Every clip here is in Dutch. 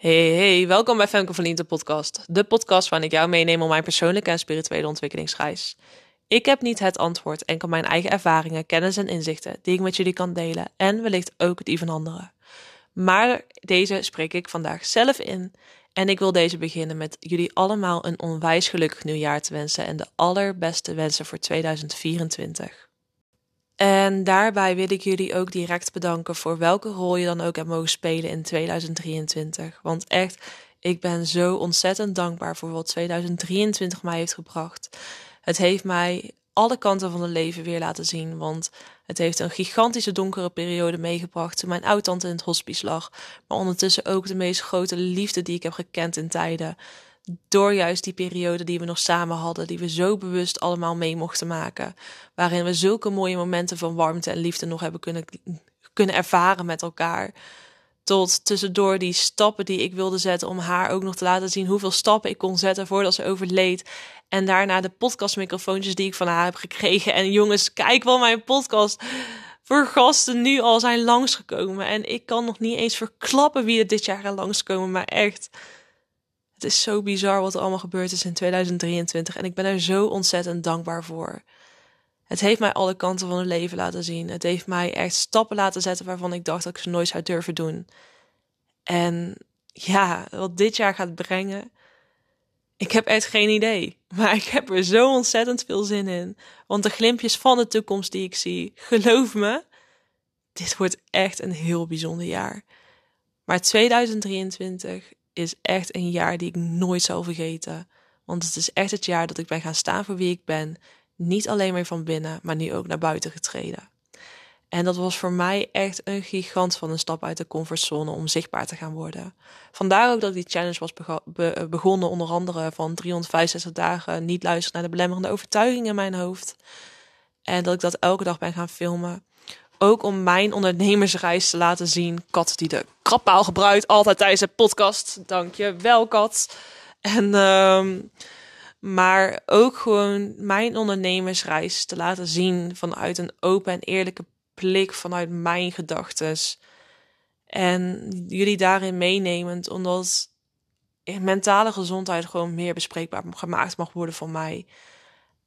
Hey, hey, welkom bij Femke van Liente podcast. De podcast waarin ik jou meeneem op mijn persoonlijke en spirituele ontwikkelingsreis. Ik heb niet het antwoord, enkel mijn eigen ervaringen, kennis en inzichten die ik met jullie kan delen en wellicht ook die van anderen. Maar deze spreek ik vandaag zelf in en ik wil deze beginnen met jullie allemaal een onwijs gelukkig nieuwjaar te wensen en de allerbeste wensen voor 2024. En daarbij wil ik jullie ook direct bedanken voor welke rol je dan ook hebt mogen spelen in 2023. Want echt, ik ben zo ontzettend dankbaar voor wat 2023 mij heeft gebracht. Het heeft mij alle kanten van het leven weer laten zien. Want het heeft een gigantische donkere periode meegebracht toen mijn oud-tante in het hospice lag. Maar ondertussen ook de meest grote liefde die ik heb gekend in tijden door juist die periode die we nog samen hadden, die we zo bewust allemaal mee mochten maken, waarin we zulke mooie momenten van warmte en liefde nog hebben kunnen, kunnen ervaren met elkaar. Tot tussendoor die stappen die ik wilde zetten om haar ook nog te laten zien hoeveel stappen ik kon zetten voordat ze overleed. En daarna de podcastmicrofoontjes die ik van haar heb gekregen. En jongens, kijk wel mijn podcast voor gasten nu al zijn langsgekomen. En ik kan nog niet eens verklappen wie er dit jaar langskomen, maar echt het is zo bizar wat er allemaal gebeurd is in 2023 en ik ben er zo ontzettend dankbaar voor. Het heeft mij alle kanten van het leven laten zien. Het heeft mij echt stappen laten zetten waarvan ik dacht dat ik ze nooit zou durven doen. En ja, wat dit jaar gaat brengen, ik heb echt geen idee. Maar ik heb er zo ontzettend veel zin in. Want de glimpjes van de toekomst die ik zie, geloof me, dit wordt echt een heel bijzonder jaar. Maar 2023 is echt een jaar die ik nooit zal vergeten. Want het is echt het jaar dat ik ben gaan staan voor wie ik ben. Niet alleen maar van binnen, maar nu ook naar buiten getreden. En dat was voor mij echt een gigant van een stap uit de comfortzone om zichtbaar te gaan worden. Vandaar ook dat die challenge was begonnen, onder andere van 365 dagen niet luisteren naar de belemmerende overtuigingen in mijn hoofd. En dat ik dat elke dag ben gaan filmen. Ook om mijn ondernemersreis te laten zien. Kat die de krappaal gebruikt, altijd tijdens de podcast. Dank je wel, Kat. En, um, maar ook gewoon mijn ondernemersreis te laten zien vanuit een open en eerlijke blik, vanuit mijn gedachten. En jullie daarin meenemend, omdat mentale gezondheid gewoon meer bespreekbaar gemaakt mag worden van mij.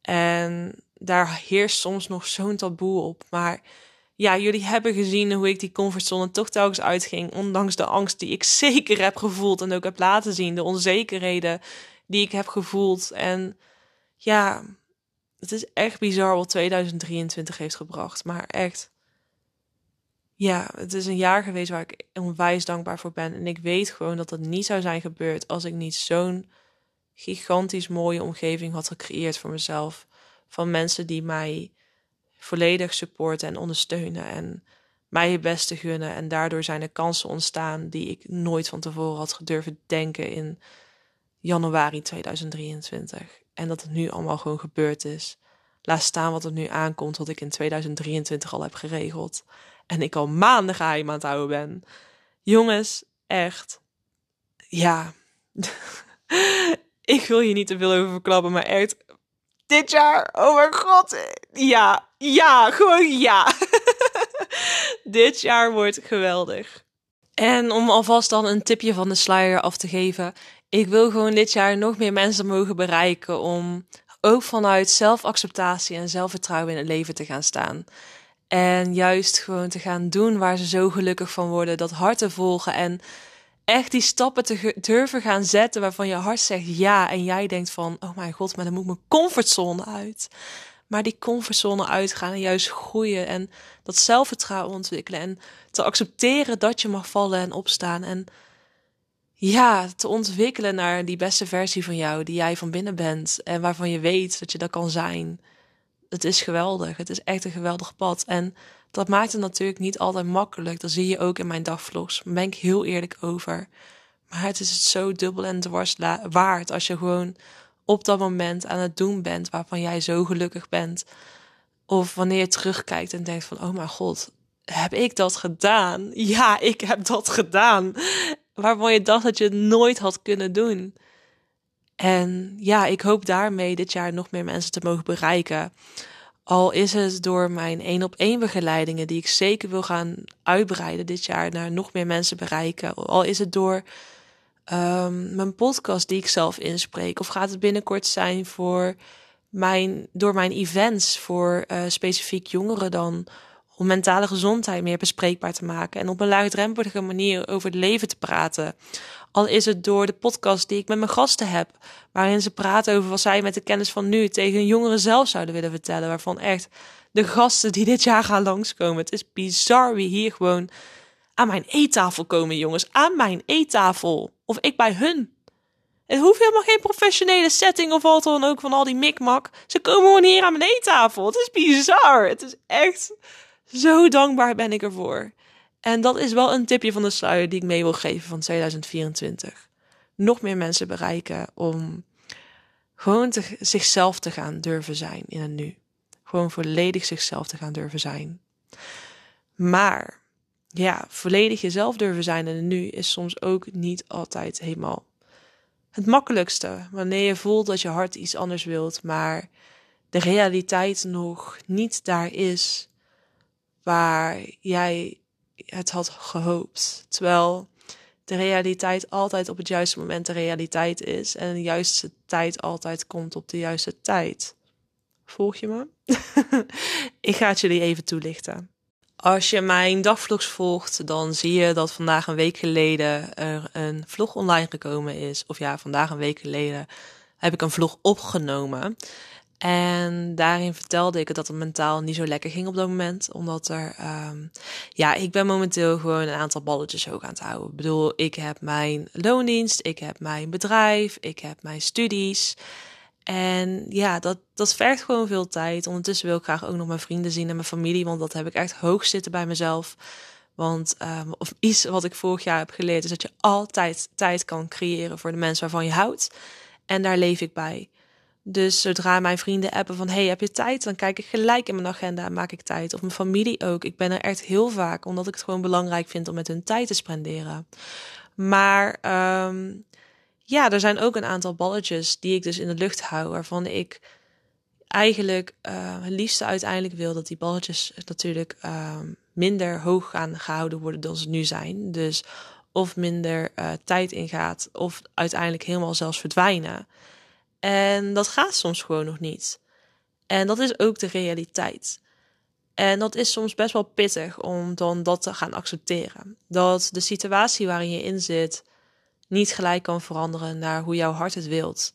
En daar heerst soms nog zo'n taboe op. Maar ja, jullie hebben gezien hoe ik die comfortzone toch telkens uitging. Ondanks de angst die ik zeker heb gevoeld en ook heb laten zien. De onzekerheden die ik heb gevoeld. En ja, het is echt bizar wat 2023 heeft gebracht. Maar echt, ja, het is een jaar geweest waar ik onwijs dankbaar voor ben. En ik weet gewoon dat het niet zou zijn gebeurd als ik niet zo'n gigantisch mooie omgeving had gecreëerd voor mezelf. Van mensen die mij volledig supporten en ondersteunen en mij het beste gunnen. En daardoor zijn er kansen ontstaan die ik nooit van tevoren had gedurven denken in januari 2023. En dat het nu allemaal gewoon gebeurd is. Laat staan wat er nu aankomt, wat ik in 2023 al heb geregeld. En ik al maanden geheim aan het houden ben. Jongens, echt. Ja. ik wil hier niet te veel over verklappen, maar echt dit jaar, oh mijn god, ja, ja, gewoon ja. dit jaar wordt geweldig. En om alvast dan een tipje van de sluier af te geven. Ik wil gewoon dit jaar nog meer mensen mogen bereiken om ook vanuit zelfacceptatie en zelfvertrouwen in het leven te gaan staan. En juist gewoon te gaan doen waar ze zo gelukkig van worden, dat hart te volgen en echt die stappen te durven gaan zetten waarvan je hart zegt ja en jij denkt van, oh mijn god, maar dan moet mijn comfortzone uit. Maar die comfortzone uitgaan en juist groeien en dat zelfvertrouwen ontwikkelen en te accepteren dat je mag vallen en opstaan en ja, te ontwikkelen naar die beste versie van jou die jij van binnen bent en waarvan je weet dat je dat kan zijn. Het is geweldig. Het is echt een geweldig pad. En dat maakt het natuurlijk niet altijd makkelijk. Dat zie je ook in mijn dagvlogs. Daar ben ik heel eerlijk over. Maar het is het zo dubbel en dwars waard als je gewoon op dat moment aan het doen bent waarvan jij zo gelukkig bent. Of wanneer je terugkijkt en denkt van, oh mijn god, heb ik dat gedaan? Ja, ik heb dat gedaan. Waarvan je dacht dat je het nooit had kunnen doen. En ja, ik hoop daarmee dit jaar nog meer mensen te mogen bereiken. Al is het door mijn één op één begeleidingen, die ik zeker wil gaan uitbreiden dit jaar naar nog meer mensen bereiken. Al is het door um, mijn podcast die ik zelf inspreek? Of gaat het binnenkort zijn voor mijn, door mijn events voor uh, specifiek jongeren dan om mentale gezondheid meer bespreekbaar te maken en op een laagdrempelige manier over het leven te praten. Al is het door de podcast die ik met mijn gasten heb, waarin ze praten over wat zij met de kennis van nu tegen jongeren zelf zouden willen vertellen, waarvan echt de gasten die dit jaar gaan langskomen. Het is bizar wie hier gewoon aan mijn eettafel komen, jongens. Aan mijn eettafel. Of ik bij hun. Het hoeft helemaal geen professionele setting of wat dan ook van al die mikmak. Ze komen gewoon hier aan mijn eettafel. Het is bizar. Het is echt zo dankbaar ben ik ervoor. En dat is wel een tipje van de sluier die ik mee wil geven van 2024. Nog meer mensen bereiken om gewoon zichzelf te gaan durven zijn in het nu. Gewoon volledig zichzelf te gaan durven zijn. Maar ja, volledig jezelf durven zijn het nu is soms ook niet altijd helemaal het makkelijkste. Wanneer je voelt dat je hart iets anders wilt, maar de realiteit nog niet daar is waar jij het had gehoopt. Terwijl de realiteit altijd op het juiste moment de realiteit is en de juiste tijd altijd komt op de juiste tijd. Volg je me? ik ga het jullie even toelichten. Als je mijn dagvlogs volgt, dan zie je dat vandaag een week geleden er een vlog online gekomen is. Of ja, vandaag een week geleden heb ik een vlog opgenomen. En daarin vertelde ik dat het mentaal niet zo lekker ging op dat moment. Omdat er, um, ja, ik ben momenteel gewoon een aantal balletjes hoog aan het houden. Ik bedoel, ik heb mijn loondienst, ik heb mijn bedrijf, ik heb mijn studies. En ja, dat, dat vergt gewoon veel tijd. Ondertussen wil ik graag ook nog mijn vrienden zien en mijn familie, want dat heb ik echt hoog zitten bij mezelf. Want um, of iets wat ik vorig jaar heb geleerd, is dat je altijd tijd kan creëren voor de mensen waarvan je houdt. En daar leef ik bij. Dus zodra mijn vrienden appen van hey, heb je tijd? Dan kijk ik gelijk in mijn agenda en maak ik tijd. Of mijn familie ook. Ik ben er echt heel vaak, omdat ik het gewoon belangrijk vind om met hun tijd te spenderen. Maar um, ja, er zijn ook een aantal balletjes die ik dus in de lucht hou, waarvan ik eigenlijk uh, het liefste uiteindelijk wil dat die balletjes natuurlijk uh, minder hoog gaan gehouden worden dan ze nu zijn. Dus of minder uh, tijd ingaat, of uiteindelijk helemaal zelfs verdwijnen. En dat gaat soms gewoon nog niet. En dat is ook de realiteit. En dat is soms best wel pittig om dan dat te gaan accepteren. Dat de situatie waarin je in zit niet gelijk kan veranderen naar hoe jouw hart het wilt.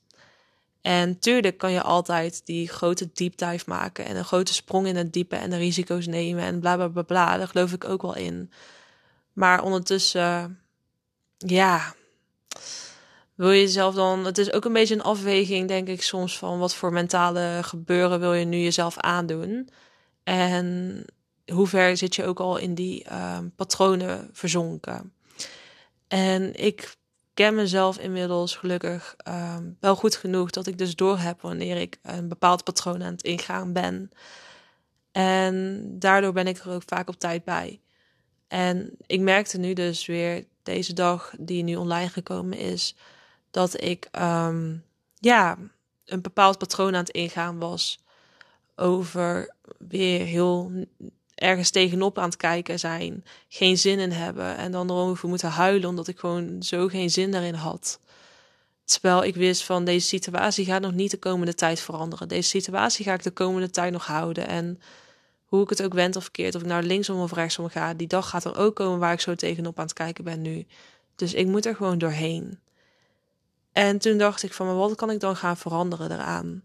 En tuurlijk kan je altijd die grote deep dive maken en een grote sprong in het diepe en de risico's nemen en bla bla bla bla. Daar geloof ik ook wel in. Maar ondertussen, ja, wil je jezelf dan. Het is ook een beetje een afweging, denk ik, soms van wat voor mentale gebeuren wil je nu jezelf aandoen. En hoe ver zit je ook al in die uh, patronen verzonken. En ik ken mezelf inmiddels gelukkig uh, wel goed genoeg dat ik dus doorheb wanneer ik een bepaald patroon aan het ingaan ben. En daardoor ben ik er ook vaak op tijd bij. En ik merkte nu dus weer deze dag die nu online gekomen is dat ik um, ja, een bepaald patroon aan het ingaan was. Over weer heel ergens tegenop aan het kijken zijn. Geen zin in hebben. En dan erover moeten huilen omdat ik gewoon zo geen zin daarin had. Terwijl ik wist van deze situatie gaat nog niet de komende tijd veranderen. Deze situatie ga ik de komende tijd nog houden. En hoe ik het ook wend of keert, of ik nou linksom of rechtsom ga, die dag gaat er ook komen waar ik zo tegenop aan het kijken ben nu. Dus ik moet er gewoon doorheen. En toen dacht ik van, wat kan ik dan gaan veranderen eraan?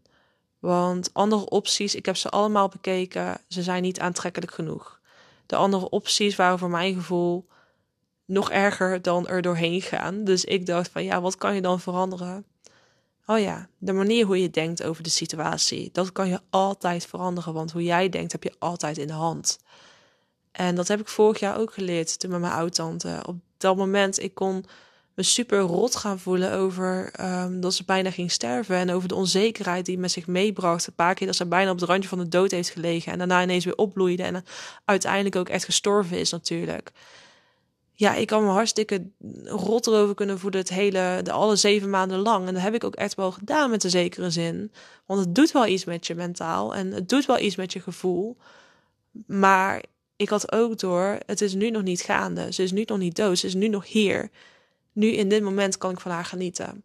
Want andere opties, ik heb ze allemaal bekeken, ze zijn niet aantrekkelijk genoeg. De andere opties waren voor mijn gevoel nog erger dan er doorheen gaan. Dus ik dacht van, ja, wat kan je dan veranderen? Oh ja, de manier hoe je denkt over de situatie, dat kan je altijd veranderen, want hoe jij denkt heb je altijd in de hand. En dat heb ik vorig jaar ook geleerd toen met mijn oud-tante. Op dat moment, ik kon me super rot gaan voelen over um, dat ze bijna ging sterven. En over de onzekerheid die met zich meebracht. Een paar keer dat ze bijna op het randje van de dood heeft gelegen. En daarna ineens weer opbloeide. En uiteindelijk ook echt gestorven is natuurlijk. Ja, ik kan me hartstikke rot erover kunnen voelen het hele, de alle zeven maanden lang. En dat heb ik ook echt wel gedaan met een zekere zin. Want het doet wel iets met je mentaal. En het doet wel iets met je gevoel. Maar ik had ook door, het is nu nog niet gaande. Ze is nu nog niet dood. Ze is nu nog hier. Nu in dit moment kan ik van haar genieten.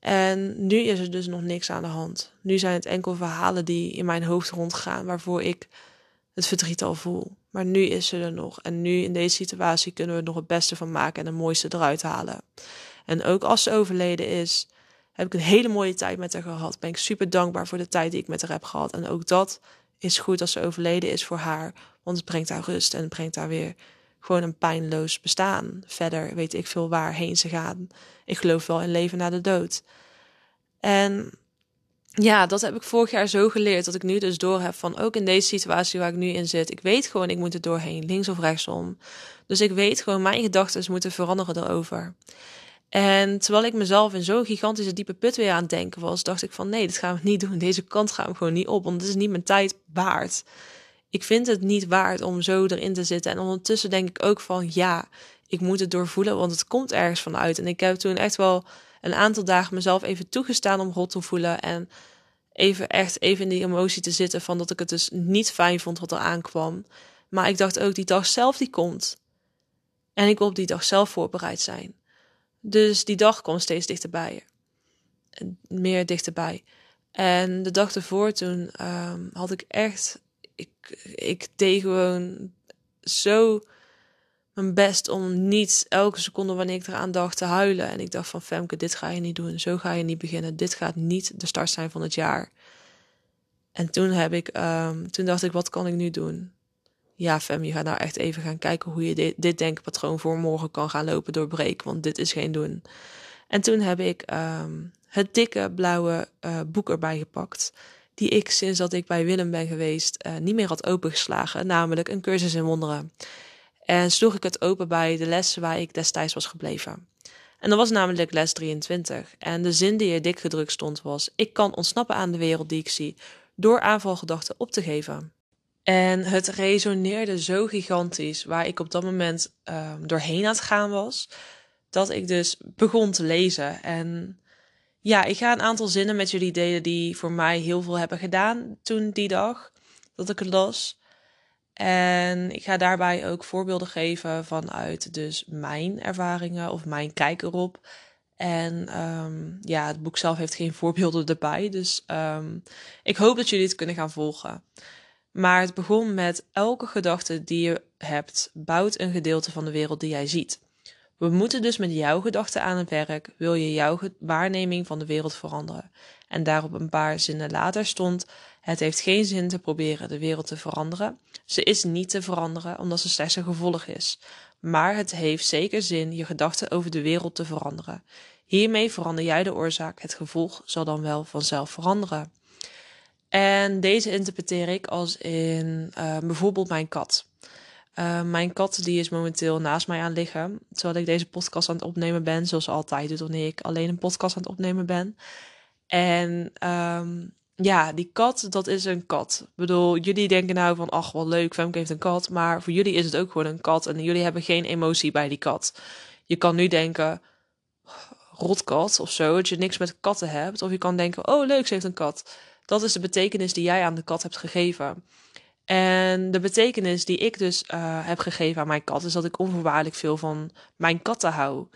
En nu is er dus nog niks aan de hand. Nu zijn het enkel verhalen die in mijn hoofd rondgaan, waarvoor ik het verdriet al voel. Maar nu is ze er nog. En nu in deze situatie kunnen we er nog het beste van maken en het mooiste eruit halen. En ook als ze overleden is, heb ik een hele mooie tijd met haar gehad. Ben ik super dankbaar voor de tijd die ik met haar heb gehad. En ook dat is goed als ze overleden is voor haar. Want het brengt haar rust en het brengt haar weer gewoon een pijnloos bestaan. Verder weet ik veel waarheen ze gaan. Ik geloof wel in leven na de dood. En ja, dat heb ik vorig jaar zo geleerd dat ik nu dus door heb van ook in deze situatie waar ik nu in zit. Ik weet gewoon, ik moet er doorheen, links of rechtsom. Dus ik weet gewoon, mijn gedachten moeten veranderen erover. En terwijl ik mezelf in zo'n gigantische diepe put weer aan het denken was, dacht ik van nee, dit gaan we niet doen. Deze kant gaan we gewoon niet op, want het is niet mijn tijd waard. Ik vind het niet waard om zo erin te zitten. En ondertussen denk ik ook van ja, ik moet het doorvoelen, want het komt ergens vanuit. En ik heb toen echt wel een aantal dagen mezelf even toegestaan om rot te voelen. En even echt even in die emotie te zitten van dat ik het dus niet fijn vond wat er aankwam. Maar ik dacht ook, die dag zelf die komt. En ik wil op die dag zelf voorbereid zijn. Dus die dag kwam steeds dichterbij. Meer dichterbij. En de dag ervoor toen um, had ik echt... Ik, ik deed gewoon zo mijn best om niet elke seconde wanneer ik eraan dacht te huilen. En ik dacht van Femke, dit ga je niet doen. Zo ga je niet beginnen. Dit gaat niet de start zijn van het jaar. En toen heb ik, um, toen dacht ik, wat kan ik nu doen? Ja, Fem, je gaat nou echt even gaan kijken hoe je dit, denkpatroon voor morgen kan gaan lopen doorbreken. Want dit is geen doen. En toen heb ik um, het dikke blauwe uh, boek erbij gepakt. Die ik sinds dat ik bij Willem ben geweest uh, niet meer had opengeslagen. Namelijk een cursus in wonderen. En sloeg ik het open bij de les waar ik destijds was gebleven. En dat was namelijk les 23. En de zin die er dik gedrukt stond was: Ik kan ontsnappen aan de wereld die ik zie door aanvalgedachten op te geven. En het resoneerde zo gigantisch, waar ik op dat moment um, doorheen aan het gaan was, dat ik dus begon te lezen. En ja, ik ga een aantal zinnen met jullie delen die voor mij heel veel hebben gedaan toen die dag dat ik het las. En ik ga daarbij ook voorbeelden geven vanuit dus mijn ervaringen of mijn kijk erop. En um, ja, het boek zelf heeft geen voorbeelden erbij. Dus um, ik hoop dat jullie het kunnen gaan volgen. Maar het begon met elke gedachte die je hebt, bouwt een gedeelte van de wereld die jij ziet. We moeten dus met jouw gedachten aan het werk, wil je jouw waarneming van de wereld veranderen. En daarop een paar zinnen later stond: Het heeft geen zin te proberen de wereld te veranderen. Ze is niet te veranderen omdat ze slechts een gevolg is. Maar het heeft zeker zin je gedachten over de wereld te veranderen. Hiermee verander jij de oorzaak, het gevolg zal dan wel vanzelf veranderen. En deze interpreteer ik als in uh, bijvoorbeeld mijn kat. Uh, mijn kat die is momenteel naast mij aan liggen, terwijl ik deze podcast aan het opnemen ben, zoals altijd doet wanneer ik alleen een podcast aan het opnemen ben. En um, ja, die kat, dat is een kat. Ik bedoel, jullie denken nou van, ach, wat leuk, Femke heeft een kat. Maar voor jullie is het ook gewoon een kat. En jullie hebben geen emotie bij die kat. Je kan nu denken, rotkat of zo, dat je niks met katten hebt. Of je kan denken, oh leuk, ze heeft een kat. Dat is de betekenis die jij aan de kat hebt gegeven. En de betekenis die ik dus uh, heb gegeven aan mijn kat, is dat ik onvoorwaardelijk veel van mijn katten hou.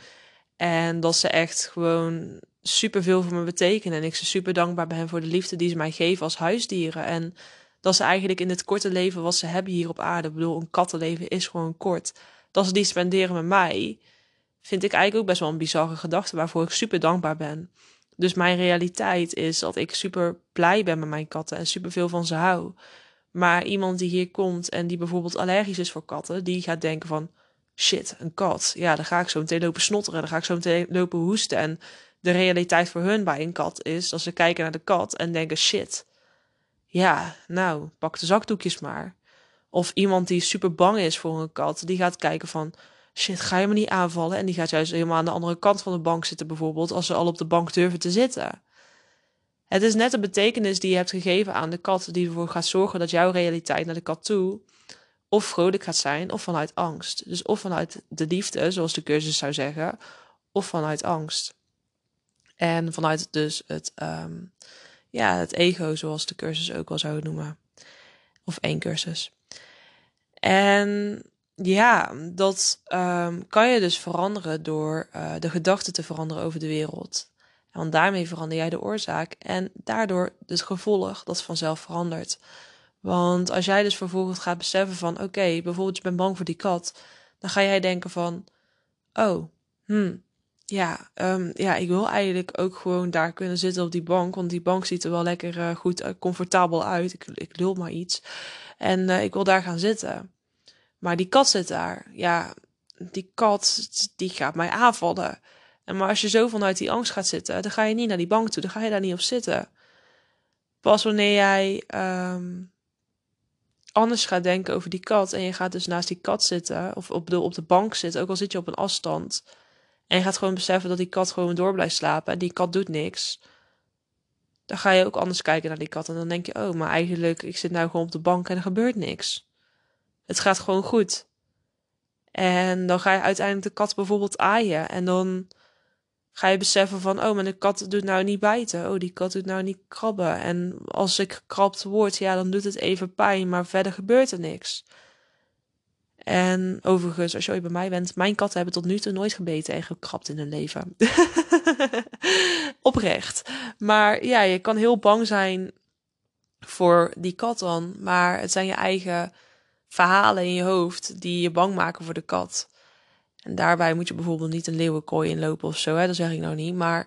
En dat ze echt gewoon super veel voor me betekenen. En ik ze super dankbaar ben voor de liefde die ze mij geven als huisdieren. En dat ze eigenlijk in het korte leven wat ze hebben hier op aarde. Ik bedoel, een kattenleven is gewoon kort. Dat ze die spenderen met mij, vind ik eigenlijk ook best wel een bizarre gedachte waarvoor ik super dankbaar ben. Dus mijn realiteit is dat ik super blij ben met mijn katten en super veel van ze hou. Maar iemand die hier komt en die bijvoorbeeld allergisch is voor katten, die gaat denken van shit, een kat. Ja, dan ga ik zo meteen lopen snotteren, dan ga ik zo meteen lopen hoesten. En de realiteit voor hun bij een kat is dat ze kijken naar de kat en denken shit. Ja, nou, pak de zakdoekjes maar. Of iemand die super bang is voor een kat, die gaat kijken van shit, ga je me niet aanvallen? En die gaat juist helemaal aan de andere kant van de bank zitten bijvoorbeeld, als ze al op de bank durven te zitten. Het is net de betekenis die je hebt gegeven aan de kat, die ervoor gaat zorgen dat jouw realiteit naar de kat toe of vrolijk gaat zijn, of vanuit angst. Dus of vanuit de liefde, zoals de cursus zou zeggen, of vanuit angst. En vanuit dus het, um, ja, het ego, zoals de cursus ook wel zou noemen. Of één cursus. En ja, dat ehm, kan je dus veranderen door uh, de gedachten te veranderen over de wereld. Want daarmee verander jij de oorzaak en daardoor dus gevolg dat vanzelf verandert. Want als jij dus vervolgens gaat beseffen van oké, bijvoorbeeld je bent bang voor die kat, dan ga jij denken van oh, hmm, ja, um, ja, ik wil eigenlijk ook gewoon daar kunnen zitten op die bank. Want die bank ziet er wel lekker uh, goed, uh, comfortabel uit. Ik, ik lul maar iets. En uh, ik wil daar gaan zitten. Maar die kat zit daar. Ja, die kat, die gaat mij aanvallen. En maar als je zo vanuit die angst gaat zitten, dan ga je niet naar die bank toe. Dan ga je daar niet op zitten. Pas wanneer jij um, anders gaat denken over die kat. En je gaat dus naast die kat zitten. Of op de, op de bank zitten. Ook al zit je op een afstand en je gaat gewoon beseffen dat die kat gewoon door blijft slapen. En die kat doet niks. Dan ga je ook anders kijken naar die kat. En dan denk je, oh, maar eigenlijk, ik zit nou gewoon op de bank en er gebeurt niks. Het gaat gewoon goed. En dan ga je uiteindelijk de kat bijvoorbeeld aaien. En dan ga je beseffen van, oh, de kat doet nou niet bijten. Oh, die kat doet nou niet krabben. En als ik gekrabt word, ja, dan doet het even pijn. Maar verder gebeurt er niks. En overigens, als je ooit bij mij bent, mijn katten hebben tot nu toe nooit gebeten en gekrapt in hun leven. Oprecht. Maar ja, je kan heel bang zijn voor die kat dan, maar het zijn je eigen verhalen in je hoofd die je bang maken voor de kat. En daarbij moet je bijvoorbeeld niet een leeuwenkooi inlopen of zo, hè? dat zeg ik nou niet. Maar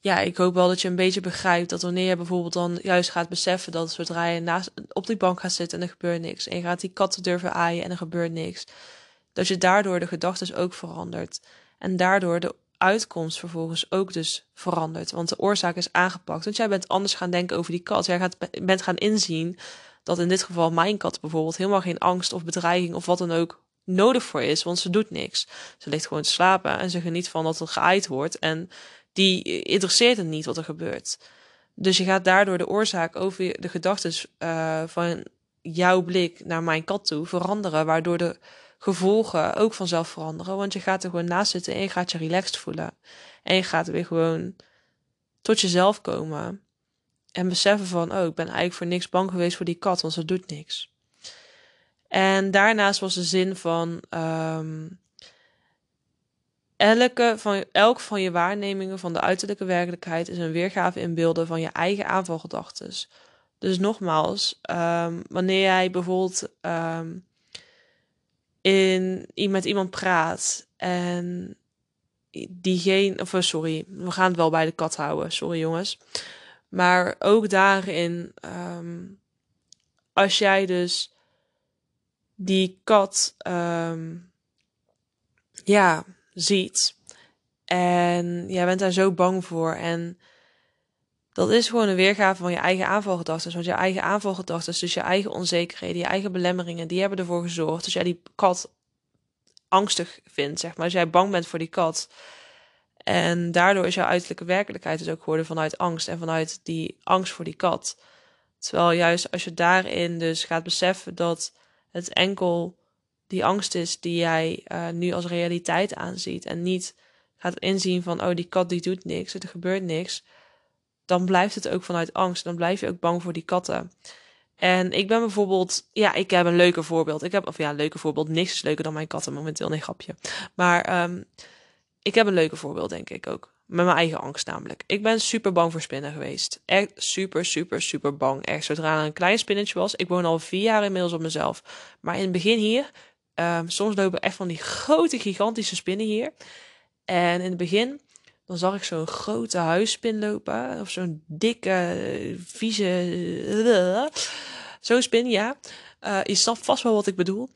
ja, ik hoop wel dat je een beetje begrijpt dat wanneer je bijvoorbeeld dan juist gaat beseffen dat zodra je naast, op die bank gaat zitten en er gebeurt niks. En je gaat die katten durven aaien en er gebeurt niks. Dat je daardoor de gedachten ook verandert. En daardoor de uitkomst vervolgens ook dus verandert. Want de oorzaak is aangepakt. Want jij bent anders gaan denken over die kat. Jij gaat, bent gaan inzien dat in dit geval mijn kat bijvoorbeeld helemaal geen angst of bedreiging of wat dan ook nodig voor is. Want ze doet niks. Ze ligt gewoon te slapen en ze geniet van dat er geaaid wordt. En die interesseert het niet wat er gebeurt. Dus je gaat daardoor de oorzaak over de gedachten uh, van jouw blik naar mijn kat toe veranderen, waardoor de gevolgen ook vanzelf veranderen. Want je gaat er gewoon naast zitten en je gaat je relaxed voelen. En je gaat weer gewoon tot jezelf komen. En beseffen van, oh, ik ben eigenlijk voor niks bang geweest voor die kat, want ze doet niks. En daarnaast was de zin van, um, Elke van, elk van je waarnemingen van de uiterlijke werkelijkheid is een weergave in beelden van je eigen aanvalgedachten. Dus nogmaals, um, wanneer jij bijvoorbeeld um, in, met iemand praat en diegene, of eh, sorry, we gaan het wel bij de kat houden, sorry jongens. Maar ook daarin, als jij dus die kat, um, ja, ziet. En jij bent daar zo bang voor. En dat is gewoon een weergave van je eigen aanvalgedachten. Want je eigen aanvalgedachten, dus je eigen onzekerheden, je eigen belemmeringen, die hebben ervoor gezorgd dat jij die kat angstig vindt, zeg maar. Als jij bang bent voor die kat. En daardoor is jouw uiterlijke werkelijkheid dus ook geworden vanuit angst en vanuit die angst voor die kat. Terwijl juist als je daarin dus gaat beseffen dat het enkel die angst is die jij uh, nu als realiteit aanziet en niet gaat inzien van oh die kat die doet niks, er gebeurt niks, dan blijft het ook vanuit angst. Dan blijf je ook bang voor die katten. En ik ben bijvoorbeeld, ja, ik heb een leuke voorbeeld. Ik heb, of ja, leuke voorbeeld. Niks is leuker dan mijn katten momenteel, nee, grapje. Maar um, ik heb een leuke voorbeeld, denk ik ook. Met mijn eigen angst namelijk. Ik ben super bang voor spinnen geweest. Echt super, super, super bang. Echt zodra er een klein spinnetje was. Ik woon al vier jaar inmiddels op mezelf. Maar in het begin hier Um, soms lopen echt van die grote, gigantische spinnen hier. En in het begin, dan zag ik zo'n grote huisspin lopen. Of zo'n dikke, vieze... zo'n spin, ja. Uh, je snapt vast wel wat ik bedoel.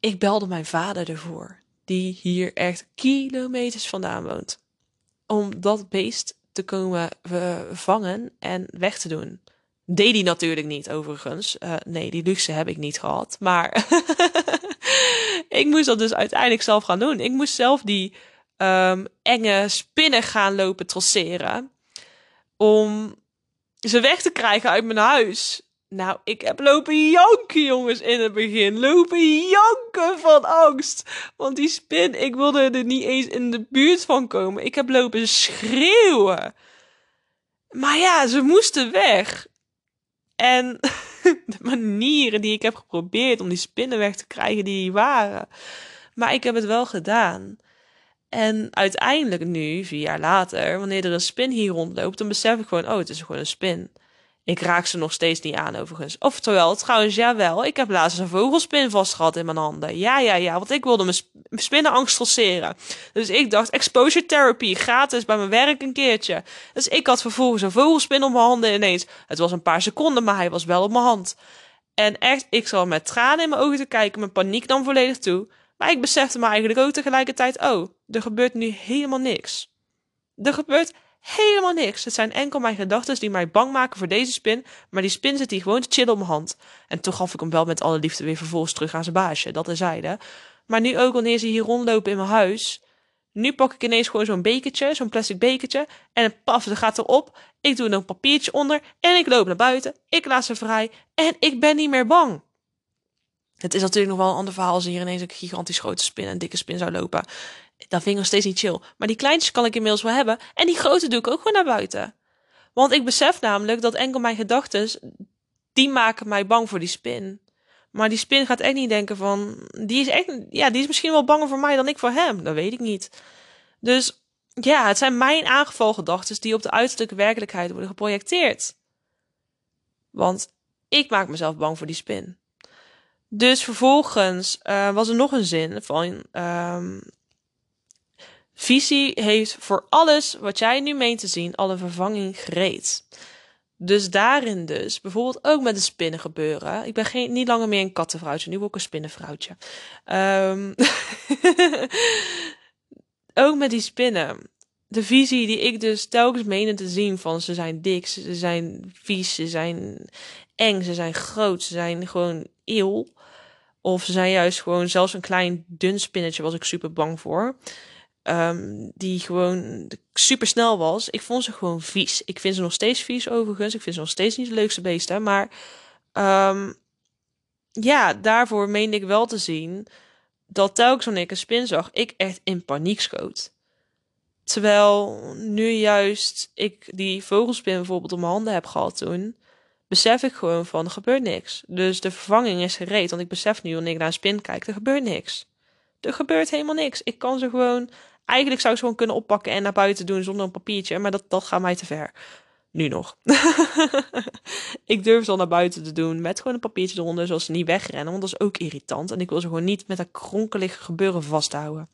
Ik belde mijn vader ervoor. Die hier echt kilometers vandaan woont. Om dat beest te komen vangen en weg te doen. Deed hij natuurlijk niet, overigens. Uh, nee, die luxe heb ik niet gehad. Maar ik moest dat dus uiteindelijk zelf gaan doen. Ik moest zelf die um, enge spinnen gaan lopen trotseren. Om ze weg te krijgen uit mijn huis. Nou, ik heb lopen janken, jongens, in het begin. Lopen janken van angst. Want die spin, ik wilde er niet eens in de buurt van komen. Ik heb lopen schreeuwen. Maar ja, ze moesten weg. En de manieren die ik heb geprobeerd om die spinnen weg te krijgen die waren. Maar ik heb het wel gedaan. En uiteindelijk nu, vier jaar later, wanneer er een spin hier rondloopt, dan besef ik gewoon, oh, het is gewoon een spin. Ik raak ze nog steeds niet aan, overigens. Oftewel, trouwens, jawel, ik heb laatst een vogelspin vastgehad in mijn handen. Ja, ja, ja, want ik wilde mijn spinnenangst trotseren. Dus ik dacht, exposure therapy, gratis bij mijn werk een keertje. Dus ik had vervolgens een vogelspin op mijn handen ineens. Het was een paar seconden, maar hij was wel op mijn hand. En echt, ik zal met tranen in mijn ogen te kijken, mijn paniek nam volledig toe. Maar ik besefte me eigenlijk ook tegelijkertijd, oh, er gebeurt nu helemaal niks. Er gebeurt helemaal niks. Het zijn enkel mijn gedachten die mij bang maken voor deze spin, maar die spin zit hier gewoon te chillen op mijn hand. En toch gaf ik hem wel met alle liefde weer vervolgens terug aan zijn baasje, dat is zijde. Maar nu ook wanneer ze hier rondlopen in mijn huis, nu pak ik ineens gewoon zo'n bekertje, zo'n plastic bekertje, en paf, er gaat erop. Ik doe er een papiertje onder en ik loop naar buiten. Ik laat ze vrij en ik ben niet meer bang. Het is natuurlijk nog wel een ander verhaal als hier ineens een gigantisch grote spin, een dikke spin zou lopen. Dat vind ik nog steeds niet chill. Maar die kleintjes kan ik inmiddels wel hebben. En die grote doe ik ook gewoon naar buiten. Want ik besef namelijk dat enkel mijn gedachten, die maken mij bang voor die spin. Maar die spin gaat echt niet denken van, die is echt, ja, die is misschien wel banger voor mij dan ik voor hem. Dat weet ik niet. Dus ja, het zijn mijn aangevallen gedachten die op de uiterlijke werkelijkheid worden geprojecteerd. Want ik maak mezelf bang voor die spin. Dus vervolgens uh, was er nog een zin van. Um, visie heeft voor alles wat jij nu meent te zien al een vervanging gereed. Dus daarin dus, bijvoorbeeld ook met de spinnen gebeuren. Ik ben geen, niet langer meer een kattenvrouwtje, nu word ik een spinnenvrouwtje. Um, ook met die spinnen. De visie die ik dus telkens meende te zien van ze zijn dik, ze zijn vies, ze zijn eng, ze zijn groot, ze zijn gewoon eeuw. Of ze zijn juist gewoon zelfs een klein dun spinnetje was ik super bang voor. Um, die gewoon super snel was. Ik vond ze gewoon vies. Ik vind ze nog steeds vies overigens. Ik vind ze nog steeds niet de leukste beesten. Maar um, ja, daarvoor meende ik wel te zien dat telkens wanneer ik een spin zag, ik echt in paniek schoot. Terwijl nu juist ik die vogelspin bijvoorbeeld op mijn handen heb gehad toen, besef ik gewoon van er gebeurt niks. Dus de vervanging is gereed. Want ik besef nu wanneer ik naar een spin kijk, er gebeurt niks. Er gebeurt helemaal niks. Ik kan ze gewoon. Eigenlijk zou ik ze gewoon kunnen oppakken en naar buiten doen zonder een papiertje. Maar dat, dat gaat mij te ver. Nu nog. ik durf ze al naar buiten te doen met gewoon een papiertje eronder, zoals ze niet wegrennen. Want dat is ook irritant. En ik wil ze gewoon niet met dat kronkelige gebeuren vasthouden.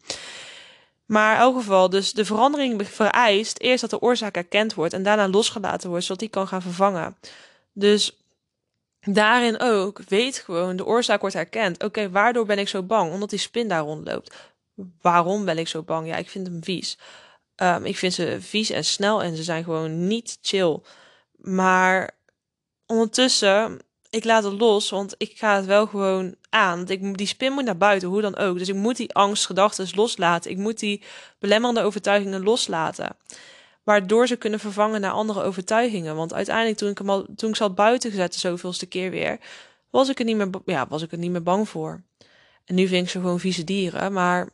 Maar in elk geval, dus de verandering vereist eerst dat de oorzaak erkend wordt en daarna losgelaten wordt, zodat die kan gaan vervangen. Dus daarin ook, weet gewoon, de oorzaak wordt herkend. Oké, waardoor ben ik zo bang? Omdat die spin daar rondloopt. Waarom ben ik zo bang? Ja, ik vind hem vies. Um, ik vind ze vies en snel en ze zijn gewoon niet chill. Maar ondertussen, ik laat het los, want ik ga het wel gewoon aan. Ik, die spin moet naar buiten, hoe dan ook. Dus ik moet die angstgedachten loslaten. Ik moet die belemmerende overtuigingen loslaten waardoor ze kunnen vervangen naar andere overtuigingen. Want uiteindelijk, toen ik, hem al, toen ik ze had buiten gezet, de zoveelste keer weer, was ik er niet meer, ja, was ik er niet meer bang voor. En nu vind ik ze gewoon vieze dieren, maar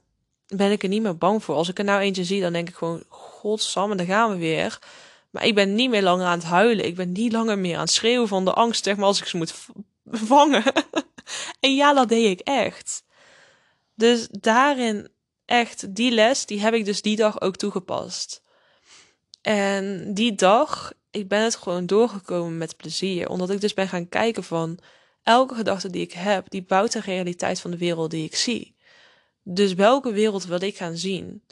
ben ik er niet meer bang voor. Als ik er nou eentje zie, dan denk ik gewoon, godsamme, daar gaan we weer. Maar ik ben niet meer langer aan het huilen. Ik ben niet langer meer aan het schreeuwen van de angst, zeg maar, als ik ze moet vangen. en ja, dat deed ik echt. Dus daarin echt, die les, die heb ik dus die dag ook toegepast. En die dag, ik ben het gewoon doorgekomen met plezier. Omdat ik dus ben gaan kijken van elke gedachte die ik heb, die bouwt de realiteit van de wereld die ik zie. Dus welke wereld wil ik gaan zien?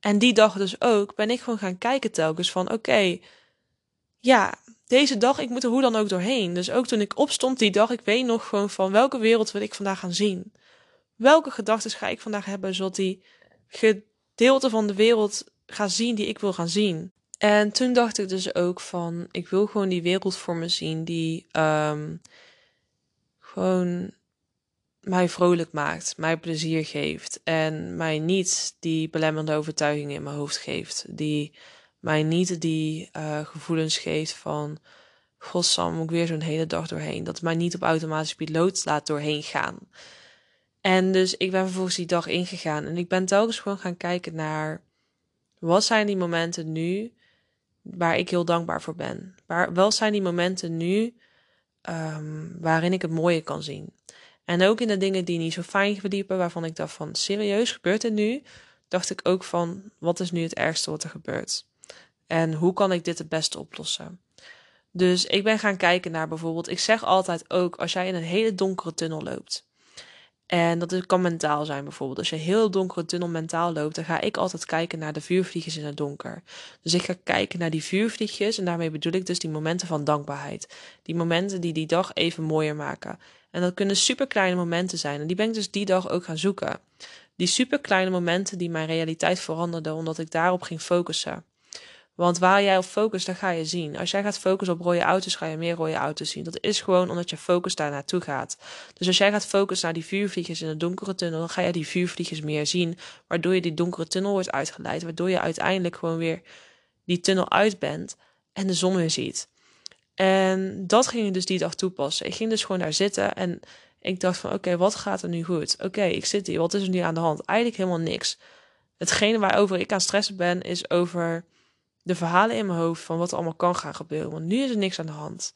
En die dag dus ook ben ik gewoon gaan kijken telkens van oké, ja, deze dag, ik moet er hoe dan ook doorheen. Dus ook toen ik opstond die dag, ik weet nog gewoon van welke wereld wil ik vandaag gaan zien? Welke gedachten ga ik vandaag hebben, zodat die gedeelte van de wereld ga zien die ik wil gaan zien? En toen dacht ik dus ook van, ik wil gewoon die wereld voor me zien die um, gewoon mij vrolijk maakt, mij plezier geeft en mij niet die belemmerende overtuigingen in mijn hoofd geeft, die mij niet die uh, gevoelens geeft van, godsam, moet ik weer zo'n hele dag doorheen, dat mij niet op automatische piloot laat doorheen gaan. En dus ik ben vervolgens die dag ingegaan en ik ben telkens gewoon gaan kijken naar, wat zijn die momenten nu waar ik heel dankbaar voor ben. Waar wel zijn die momenten nu ehm, waarin ik het mooie kan zien. En ook in de dingen die niet zo fijn verliepen, waarvan ik dacht van serieus, gebeurt het nu? Dacht ik ook van wat is nu het ergste wat er gebeurt? En hoe kan ik dit het beste oplossen? Dus ik ben gaan kijken naar bijvoorbeeld, ik zeg altijd ook, als jij in een hele donkere tunnel loopt. En dat kan mentaal zijn bijvoorbeeld. Als je een heel donkere tunnel mentaal loopt, dan ga ik altijd kijken naar de vuurvliegjes in het donker. Dus ik ga kijken naar die vuurvliegjes en daarmee bedoel ik dus die momenten van dankbaarheid. Die momenten die die dag even mooier maken. En dat kunnen super kleine momenten zijn. En die ben ik dus die dag ook gaan zoeken. Die super kleine momenten die mijn realiteit veranderden, omdat ik daarop ging focussen. Want waar jij op focust, dan ga je zien. Als jij gaat focussen op rode auto's, ga je meer rode auto's zien. Dat is gewoon omdat je focus daar naartoe gaat. Dus als jij gaat focussen naar die vuurvliegjes in de donkere tunnel, dan ga je die vuurvliegjes meer zien. Waardoor je die donkere tunnel wordt uitgeleid. Waardoor je uiteindelijk gewoon weer die tunnel uit bent en de zon weer ziet. En dat ging ik dus die dag toepassen. Ik ging dus gewoon daar zitten en ik dacht van oké, wat gaat er nu goed? Oké, ik zit hier, wat is er nu aan de hand? Eigenlijk helemaal niks. Hetgene waarover ik aan stressen ben, is over de verhalen in mijn hoofd van wat er allemaal kan gaan gebeuren. Want nu is er niks aan de hand.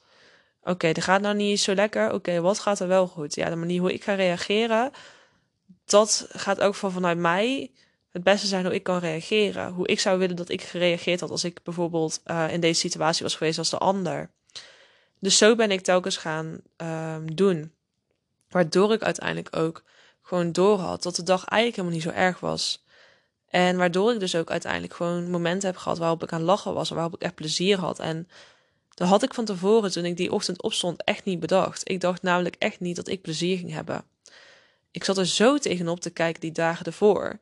Oké, er gaat nou niet zo lekker. Oké, wat gaat er wel goed? Ja, de manier hoe ik ga reageren, dat gaat ook van vanuit mij het beste zijn hoe ik kan reageren. Hoe ik zou willen dat ik gereageerd had als ik bijvoorbeeld uh, in deze situatie was geweest als de ander. Dus zo ben ik telkens gaan um, doen. Waardoor ik uiteindelijk ook gewoon door had dat de dag eigenlijk helemaal niet zo erg was. En waardoor ik dus ook uiteindelijk gewoon momenten heb gehad waarop ik aan lachen was, waarop ik echt plezier had. En dat had ik van tevoren, toen ik die ochtend opstond, echt niet bedacht. Ik dacht namelijk echt niet dat ik plezier ging hebben. Ik zat er zo tegenop te kijken die dagen ervoor.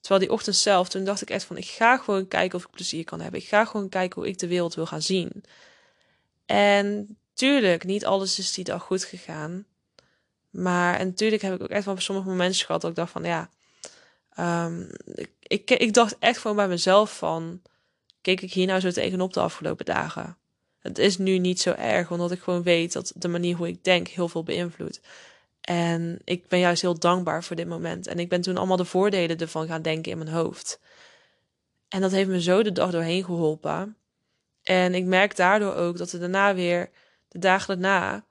Terwijl die ochtend zelf, toen dacht ik echt van, ik ga gewoon kijken of ik plezier kan hebben. Ik ga gewoon kijken hoe ik de wereld wil gaan zien. En tuurlijk, niet alles is die dag goed gegaan. Maar en natuurlijk heb ik ook echt wel sommige momenten gehad dat ik dacht van, ja, um, ik, ik dacht echt gewoon bij mezelf van, keek ik hier nou zo tegenop de afgelopen dagen? Het is nu niet zo erg, omdat ik gewoon weet dat de manier hoe ik denk heel veel beïnvloedt. En ik ben juist heel dankbaar voor dit moment. En ik ben toen allemaal de voordelen ervan gaan denken in mijn hoofd. En dat heeft me zo de dag doorheen geholpen. En ik merk daardoor ook dat het daarna weer, de dagen daarna,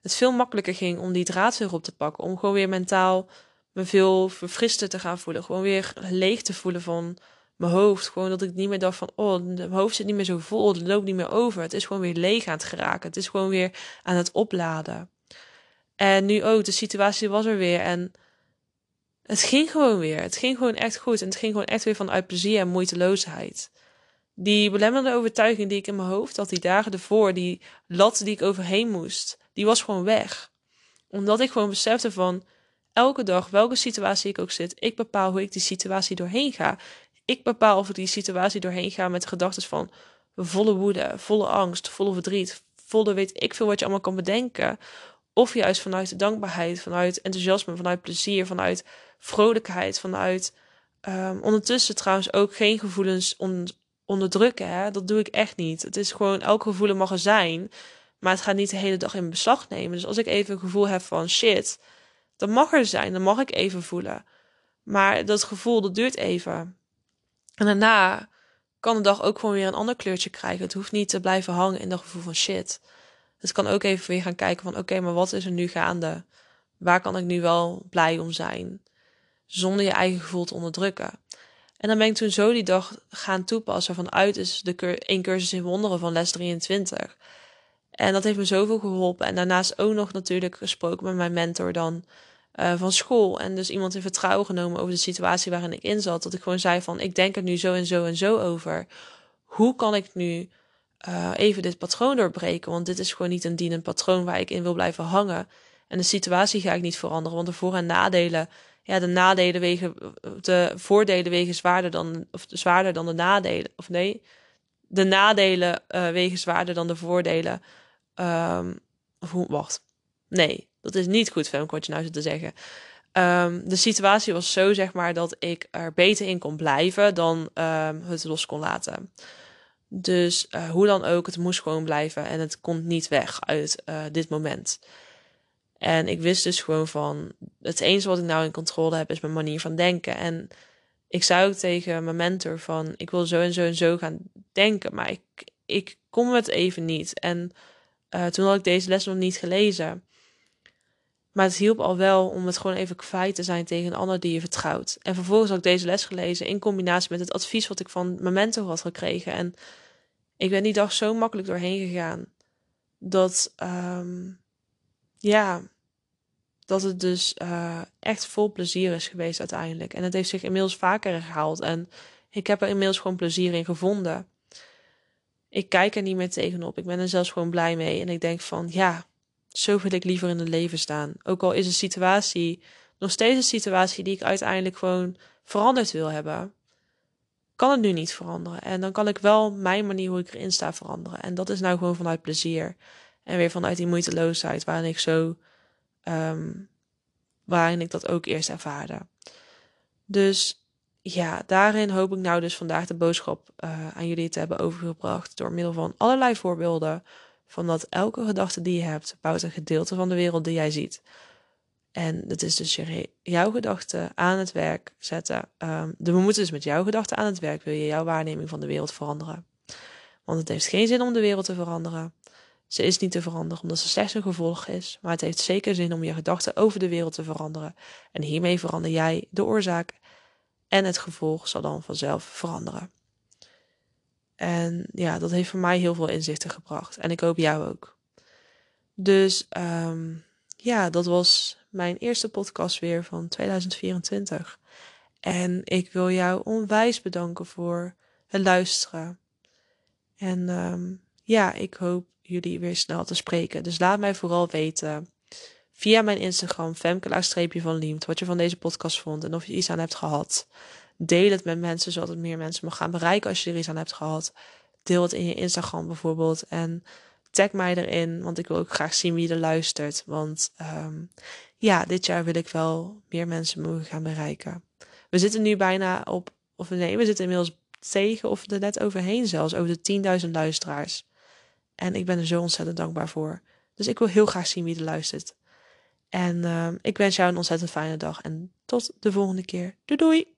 het veel makkelijker ging om die draad weer op te pakken. Om gewoon weer mentaal me veel verfrister te gaan voelen. Gewoon weer leeg te voelen van mijn hoofd. Gewoon dat ik niet meer dacht van, oh, mijn hoofd zit niet meer zo vol, het loopt niet meer over. Het is gewoon weer leeg aan het geraken. Het is gewoon weer aan het opladen. En nu ook, de situatie was er weer en het ging gewoon weer. Het ging gewoon echt goed en het ging gewoon echt weer vanuit plezier en moeiteloosheid. Die belemmerende overtuiging die ik in mijn hoofd had die dagen ervoor, die lat die ik overheen moest, die was gewoon weg. Omdat ik gewoon besefte van, elke dag, welke situatie ik ook zit, ik bepaal hoe ik die situatie doorheen ga. Ik bepaal of ik die situatie doorheen ga met gedachten van volle woede, volle angst, volle verdriet, volle weet ik veel wat je allemaal kan bedenken. Of juist vanuit dankbaarheid, vanuit enthousiasme, vanuit plezier, vanuit vrolijkheid, vanuit um, ondertussen trouwens ook geen gevoelens onderdrukken. Hè? Dat doe ik echt niet. Het is gewoon elk gevoel mag er zijn, maar het gaat niet de hele dag in beslag nemen. Dus als ik even een gevoel heb van shit, dat mag er zijn, dat mag ik even voelen. Maar dat gevoel, dat duurt even. En daarna kan de dag ook gewoon weer een ander kleurtje krijgen. Het hoeft niet te blijven hangen in dat gevoel van shit. Het kan ook even weer gaan kijken van oké, maar wat is er nu gaande? Waar kan ik nu wel blij om zijn? Zonder je eigen gevoel te onderdrukken. En dan ben ik toen zo die dag gaan toepassen vanuit is de één cursus in wonderen van les 23. En dat heeft me zoveel geholpen. En daarnaast ook nog natuurlijk gesproken met mijn mentor dan uh, van school. En dus iemand in vertrouwen genomen over de situatie waarin ik in zat. Dat ik gewoon zei van, ik denk er nu zo en zo en zo over. Hoe kan ik nu uh, even dit patroon doorbreken? Want dit is gewoon niet een dienend patroon waar ik in wil blijven hangen. En de situatie ga ik niet veranderen. Want de voor- en nadelen, ja, de nadelen wegen, de voordelen wegen zwaarder dan, of zwaarder dan de nadelen. Of nee, de nadelen uh, wegen zwaarder dan de voordelen. Of hoe, wacht. Nee, dat is niet goed, Femke, wat je nou zit te zeggen. Um, de situatie was zo, zeg maar, dat ik er beter in kon blijven dan um, het los kon laten. Dus uh, hoe dan ook, het moest gewoon blijven en het komt niet weg uit uh, dit moment. En ik wist dus gewoon van, het enige wat ik nou in controle heb is mijn manier van denken. En ik zei ook tegen mijn mentor van, ik wil zo en zo en zo gaan denken, maar ik, ik kom het even niet. En uh, toen had ik deze les nog niet gelezen. Maar het hielp al wel om het gewoon even kwijt te zijn tegen een ander die je vertrouwt. En vervolgens had ik deze les gelezen in combinatie met het advies wat ik van mijn mentor had gekregen. En ik ben die dag zo makkelijk doorheen gegaan. Dat, um, ja, dat het dus uh, echt vol plezier is geweest uiteindelijk. En het heeft zich inmiddels vaker herhaald. En ik heb er inmiddels gewoon plezier in gevonden. Ik kijk er niet meer tegenop. Ik ben er zelfs gewoon blij mee. En ik denk van, ja, zo wil ik liever in het leven staan. Ook al is een situatie nog steeds een situatie die ik uiteindelijk gewoon veranderd wil hebben. Kan het nu niet veranderen. En dan kan ik wel mijn manier hoe ik erin sta veranderen. En dat is nou gewoon vanuit plezier. En weer vanuit die moeiteloosheid waarin ik zo. Um, waarin ik dat ook eerst ervaarde. Dus ja, daarin hoop ik nou dus vandaag de boodschap uh, aan jullie te hebben overgebracht. Door middel van allerlei voorbeelden van dat elke gedachte die je hebt bouwt een gedeelte van de wereld die jij ziet. En dat is dus je, jouw gedachten aan het werk zetten. Um, we moeten dus met jouw gedachten aan het werk, wil je jouw waarneming van de wereld veranderen. Want het heeft geen zin om de wereld te veranderen. Ze is niet te veranderen omdat ze slechts een gevolg is. Maar het heeft zeker zin om je gedachten over de wereld te veranderen. En hiermee verander jij de oorzaak. En het gevolg zal dan vanzelf veranderen. En ja, dat heeft voor mij heel veel inzichten gebracht. En ik hoop jou ook. Dus um, ja, dat was mijn eerste podcast weer van 2024. En ik wil jou onwijs bedanken voor het luisteren. En um, ja, ik hoop jullie weer snel te spreken. Dus laat mij vooral weten via mijn Instagram, femke van Liemt, wat je van deze podcast vond en of je iets aan hebt gehad. Deel het met mensen, zodat het meer mensen mag gaan bereiken als je er iets aan hebt gehad. Deel het in je Instagram bijvoorbeeld. En tag mij erin, want ik wil ook graag zien wie er luistert. Want um, ja, dit jaar wil ik wel meer mensen mogen gaan bereiken. We zitten nu bijna op, of nee, we zitten inmiddels tegen of er net overheen zelfs, over de 10.000 luisteraars. En ik ben er zo ontzettend dankbaar voor. Dus ik wil heel graag zien wie er luistert. En uh, ik wens jou een ontzettend fijne dag en tot de volgende keer. Doei doei!